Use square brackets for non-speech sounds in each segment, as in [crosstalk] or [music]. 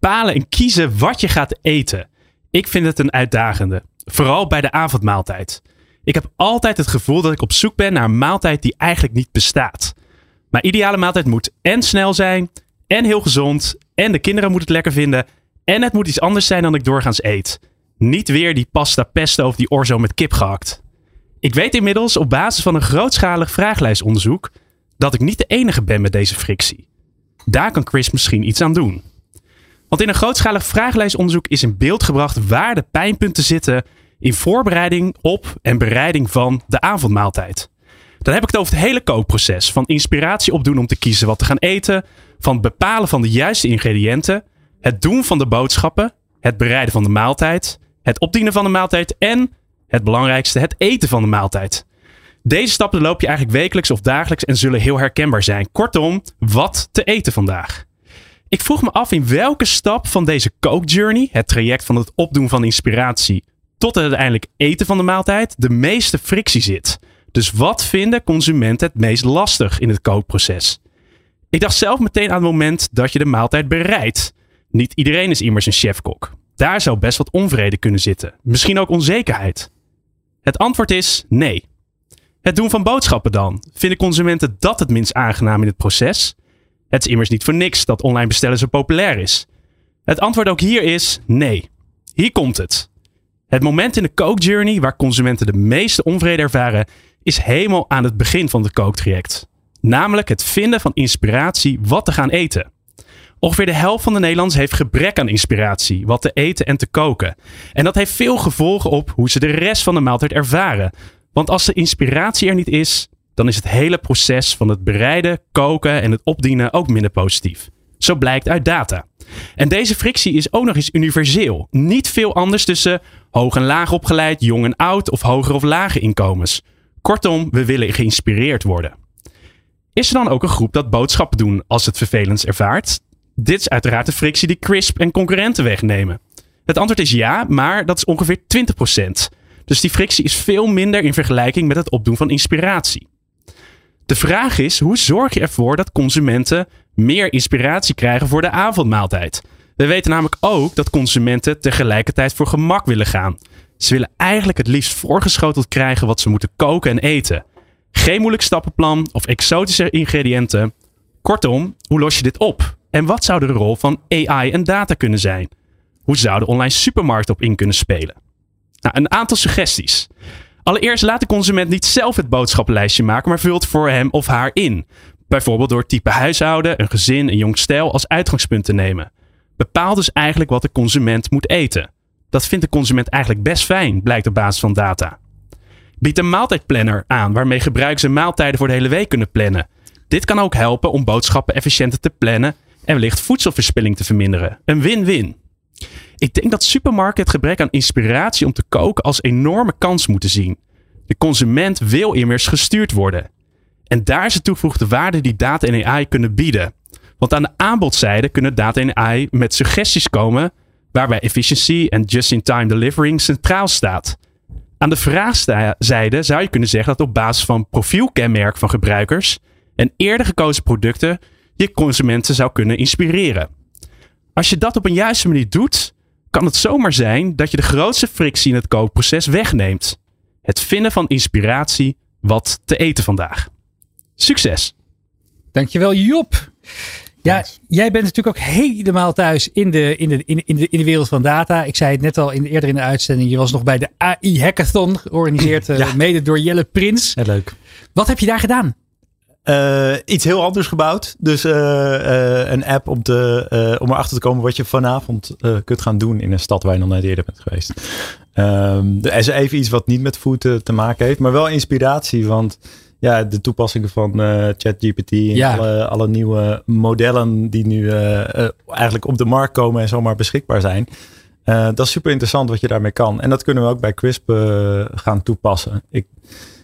Bepalen en kiezen wat je gaat eten. Ik vind het een uitdagende. Vooral bij de avondmaaltijd. Ik heb altijd het gevoel dat ik op zoek ben naar een maaltijd die eigenlijk niet bestaat. Mijn ideale maaltijd moet en snel zijn, en heel gezond, en de kinderen moeten het lekker vinden, en het moet iets anders zijn dan ik doorgaans eet. Niet weer die pasta pesto of die orzo met kip gehakt. Ik weet inmiddels op basis van een grootschalig vraaglijstonderzoek dat ik niet de enige ben met deze frictie. Daar kan Chris misschien iets aan doen. Want in een grootschalig vragenlijstonderzoek is in beeld gebracht waar de pijnpunten zitten in voorbereiding op en bereiding van de avondmaaltijd. Dan heb ik het over het hele kookproces. Van inspiratie opdoen om te kiezen wat te gaan eten. Van bepalen van de juiste ingrediënten. Het doen van de boodschappen. Het bereiden van de maaltijd. Het opdienen van de maaltijd. En het belangrijkste, het eten van de maaltijd. Deze stappen loop je eigenlijk wekelijks of dagelijks en zullen heel herkenbaar zijn. Kortom, wat te eten vandaag. Ik vroeg me af in welke stap van deze kookjourney, het traject van het opdoen van inspiratie tot het uiteindelijk eten van de maaltijd, de meeste frictie zit. Dus wat vinden consumenten het meest lastig in het kookproces? Ik dacht zelf meteen aan het moment dat je de maaltijd bereidt. Niet iedereen is immers een chefkok. Daar zou best wat onvrede kunnen zitten. Misschien ook onzekerheid. Het antwoord is nee. Het doen van boodschappen dan. Vinden consumenten dat het minst aangenaam in het proces? Het is immers niet voor niks dat online bestellen zo populair is. Het antwoord ook hier is nee. Hier komt het. Het moment in de kookjourney waar consumenten de meeste onvrede ervaren, is helemaal aan het begin van het kooktraject. Namelijk het vinden van inspiratie wat te gaan eten. Ongeveer de helft van de Nederlanders heeft gebrek aan inspiratie, wat te eten en te koken. En dat heeft veel gevolgen op hoe ze de rest van de maaltijd ervaren. Want als de inspiratie er niet is, dan is het hele proces van het bereiden, koken en het opdienen ook minder positief. Zo blijkt uit data. En deze frictie is ook nog eens universeel. Niet veel anders tussen hoog en laag opgeleid, jong en oud of hoger of lage inkomens. Kortom, we willen geïnspireerd worden. Is er dan ook een groep dat boodschappen doen als het vervelend ervaart? Dit is uiteraard de frictie die Crisp en concurrenten wegnemen. Het antwoord is ja, maar dat is ongeveer 20%. Dus die frictie is veel minder in vergelijking met het opdoen van inspiratie. De vraag is, hoe zorg je ervoor dat consumenten meer inspiratie krijgen voor de avondmaaltijd? We weten namelijk ook dat consumenten tegelijkertijd voor gemak willen gaan. Ze willen eigenlijk het liefst voorgeschoteld krijgen wat ze moeten koken en eten. Geen moeilijk stappenplan of exotische ingrediënten. Kortom, hoe los je dit op? En wat zou de rol van AI en data kunnen zijn? Hoe zou de online supermarkt op in kunnen spelen? Nou, een aantal suggesties. Allereerst laat de consument niet zelf het boodschappenlijstje maken, maar vult voor hem of haar in. Bijvoorbeeld door type huishouden, een gezin, een jong stijl als uitgangspunt te nemen. Bepaal dus eigenlijk wat de consument moet eten. Dat vindt de consument eigenlijk best fijn, blijkt op basis van data. Bied een maaltijdplanner aan waarmee gebruikers hun maaltijden voor de hele week kunnen plannen. Dit kan ook helpen om boodschappen efficiënter te plannen en wellicht voedselverspilling te verminderen. Een win-win. Ik denk dat supermarkten het gebrek aan inspiratie om te koken als enorme kans moeten zien. De consument wil immers gestuurd worden. En daar is de toegevoegde waarde die data en AI kunnen bieden. Want aan de aanbodzijde kunnen data en AI met suggesties komen waarbij efficiency en just-in-time delivering centraal staat. Aan de vraagzijde zou je kunnen zeggen dat op basis van profielkenmerk van gebruikers en eerder gekozen producten je consumenten zou kunnen inspireren. Als je dat op een juiste manier doet, kan het zomaar zijn dat je de grootste frictie in het kookproces wegneemt. Het vinden van inspiratie wat te eten vandaag. Succes! Dankjewel Job. Ja, jij bent natuurlijk ook helemaal thuis in de, in, de, in, de, in de wereld van data. Ik zei het net al in, eerder in de uitzending. Je was nog bij de AI Hackathon, georganiseerd eh, mede door Jelle Prins. Heel leuk. Wat heb je daar gedaan? Uh, iets heel anders gebouwd. Dus uh, uh, een app om, te, om erachter te komen wat je vanavond kunt gaan doen in een stad waar je nog nooit eerder bent geweest. Um, er is even iets wat niet met food te maken heeft, maar wel inspiratie. Want ja, de toepassingen van ChatGPT en Ja. alle, alle nieuwe modellen die nu eh, eh, eigenlijk op de markt komen en zomaar beschikbaar zijn. Eh, dat is super interessant wat je daarmee kan. En dat kunnen we ook bij Crisp eh, gaan toepassen. Ik,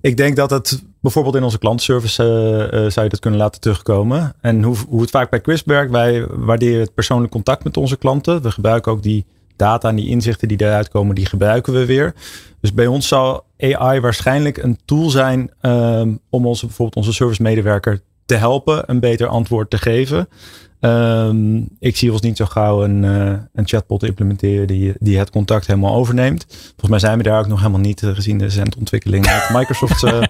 ik denk dat het bijvoorbeeld in onze klantenservice eh, eh, zou je dat kunnen laten terugkomen. En hoe, hoe het vaak bij Crisp wij waarderen het persoonlijk contact met onze klanten. We gebruiken ook die data en die inzichten die eruit komen, die gebruiken we weer. Dus bij ons zal AI waarschijnlijk een tool zijn ehm, om onze, bijvoorbeeld onze service medewerker te helpen een beter antwoord te geven. Ehm, ik zie ons niet zo gauw een, eh, een chatbot implementeren die, die het contact helemaal overneemt. Volgens mij zijn we daar ook nog helemaal niet eh, gezien de recente ontwikkelingen met [laughs] Microsoft. eh,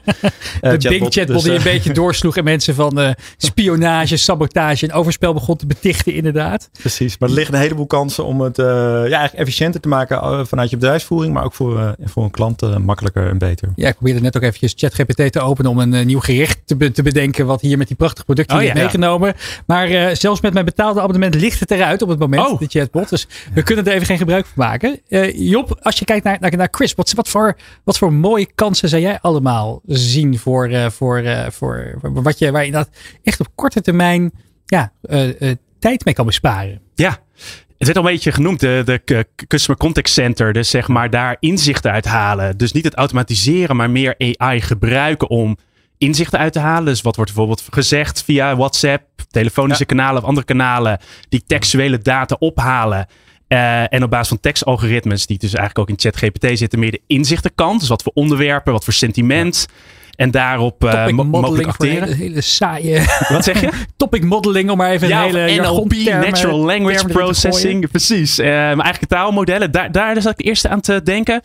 de Bing chatbot Dus, die een beetje [laughs] doorsloeg en mensen van spionage, sabotage en overspel begon te betichten inderdaad. Precies, maar er liggen een heleboel kansen om het ja, eigenlijk efficiënter te maken vanuit je bedrijfsvoering, maar ook voor, voor een klant makkelijker en beter. Ja, ik probeerde net ook eventjes ChatGPT te openen om een nieuw gerecht te, be- te bedenken wat hier met die prachtige producten Oh, die ja. meegenomen. Maar eh, zelfs met mijn betaalde abonnement ligt het eruit op het moment, Oh. de chatbot. Dus we kunnen er even geen gebruik van maken. Eh, Job, als je kijkt naar, naar, naar Chris, wat, wat, voor, wat voor mooie kansen zou jij allemaal zien voor, eh, voor, eh, voor wat je, waar je dat echt op korte termijn ja, tijd mee kan besparen? Ja, het werd al een beetje genoemd, de, de Customer Contact Center. Dus zeg maar daar inzichten uit halen. Dus niet het automatiseren, maar meer AI gebruiken om inzichten uit te halen. Dus wat wordt bijvoorbeeld gezegd via WhatsApp, telefonische kanalen of andere kanalen, die textuele data ophalen. Eh, en op basis van tekstalgoritmes, die dus eigenlijk ook in ChatGPT zitten, meer de inzichtenkant. Dus wat voor onderwerpen, wat voor sentiment. En daarop Topic mo- mogelijk modeling voor een hele, acteren. saaie [laughs] Wat zeg je? [laughs] topic modeling, om maar even Ja, een hele NLP, Natural Language. Processing. Precies. Eh, maar eigenlijk taalmodellen. Daar, daar zat ik eerst aan te denken.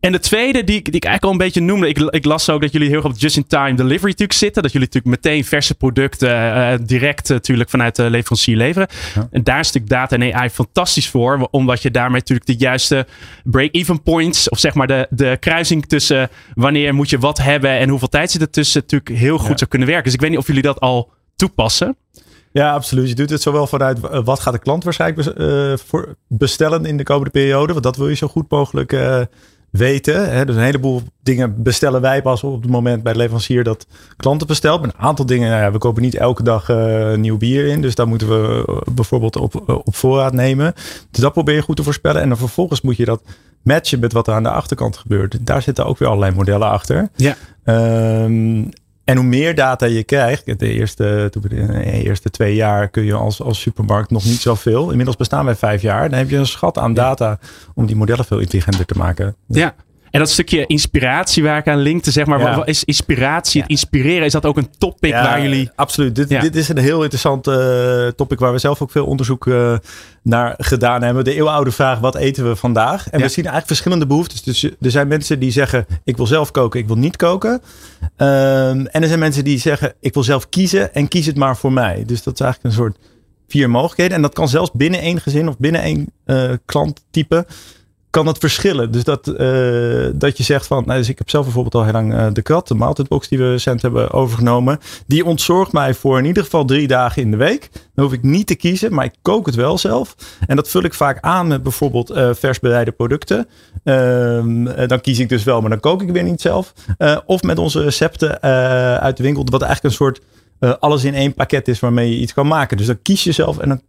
En de tweede, die, ik- die ik eigenlijk al een beetje noemde. Ik, ik las ook dat jullie heel erg op just-in-time delivery natuurlijk zitten. Dat jullie natuurlijk meteen verse producten eh, direct natuurlijk vanuit de leverancier leveren. Ja. En daar is natuurlijk data en AI fantastisch voor. Omdat je daarmee natuurlijk de juiste break-even points. Of zeg maar de, de kruising tussen wanneer moet je wat hebben en hoeveel tijd zit er tussen. Natuurlijk heel goed Ja. zou kunnen werken. Dus ik weet niet of jullie dat al toepassen. Ja, absoluut. Je doet het zowel vanuit eh, wat gaat de klant waarschijnlijk eh, bestellen in de komende periode. Want dat wil je zo goed mogelijk eh, weten. Hè. Dus een heleboel dingen bestellen wij pas op het moment bij de leverancier dat klanten bestelt. Maar een aantal dingen, nou ja, we kopen niet elke dag eh, nieuw bier in. Dus daar moeten we eh, bijvoorbeeld op, op voorraad nemen. Dus dat probeer je goed te voorspellen. En dan vervolgens moet je dat matchen met wat er aan de achterkant gebeurt. Daar zitten ook weer allerlei modellen achter. Ja. Ehm, en hoe meer data je krijgt, de eerste, de eerste twee jaar kun je als, als supermarkt nog niet zoveel. Inmiddels bestaan wij vijf jaar. Dan heb je een schat aan data om die modellen veel intelligenter te maken. Ja. En dat stukje inspiratie waar ik aan linkte, zeg maar, Ja. wat, is inspiratie, het inspireren, is dat ook een topic Ja, waar jullie... Absoluut. Dit, Ja. dit is een heel interessant eh, topic waar we zelf ook veel onderzoek eh, naar gedaan hebben. De eeuwenoude vraag, wat eten we vandaag? En we zien eigenlijk verschillende behoeftes. Dus er zijn mensen die zeggen, ik wil zelf koken, ik wil niet koken. Ehm, en er zijn mensen die zeggen, ik wil zelf kiezen en kies het maar voor mij. Dus dat is eigenlijk een soort vier mogelijkheden. En dat kan zelfs binnen één gezin of binnen één eh, klanttype kan het verschillen. Dus dat, eh, dat je zegt van, nou, dus ik heb zelf bijvoorbeeld al heel lang eh, de krat, de maaltijdbox die we recent hebben overgenomen. Die ontzorgt mij voor in ieder geval drie dagen in de week. Dan hoef ik niet te kiezen, maar ik kook het wel zelf. En dat vul ik vaak aan met bijvoorbeeld eh, vers bereide producten. Ehm, eh, dan kies ik dus wel, maar dan kook ik weer niet zelf. Of met onze recepten uit de winkel, wat eigenlijk een soort alles in één pakket is waarmee je iets kan maken. Dus dan kies je zelf en dan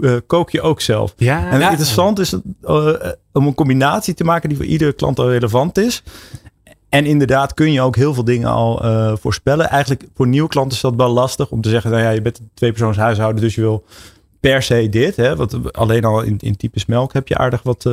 eh, kook je ook zelf. Ja, En interessant is het, eh, om een combinatie te maken die voor iedere klant al relevant is. En inderdaad kun je ook heel veel dingen al eh, voorspellen. Eigenlijk voor nieuwe klanten is dat wel lastig om te zeggen, nou ja, je bent een tweepersoons huishouden, dus je wil per se dit. Hè? Want alleen al in, in types melk heb je aardig wat,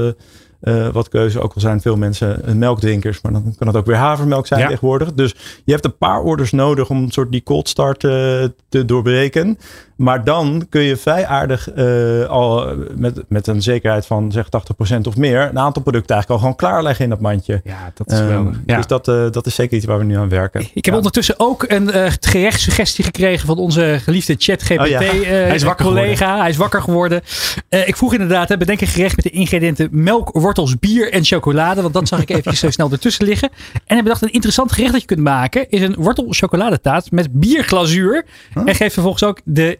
wat keuze. Ook al zijn veel mensen melkdrinkers, maar dan kan het ook weer havermelk zijn Ja. tegenwoordig. Dus je hebt een paar orders nodig om een soort die cold start te doorbreken. Maar dan kun je vrij aardig eh, al met, met een zekerheid van zeg 80% of meer een aantal producten eigenlijk al gewoon klaarleggen in dat mandje. ja, dat is Ehm, geweldig. Ja. Dus dat, eh, dat is zeker iets waar we nu aan werken. Ik heb Ja. ondertussen ook een eh gerechtssuggestie gekregen van onze geliefde ChatGPT Oh ja. [laughs] Hij is wakker collega. Hij is wakker geworden. Ik vroeg inderdaad, hè, bedenk een gerecht met de ingrediënten melk, wortels, bier en chocolade. Want dat zag ik [laughs] even zo snel ertussen liggen. En hij bedacht een interessant gerecht dat je kunt maken. Is een wortel chocoladetaart met bierglazuur. En geeft vervolgens ook de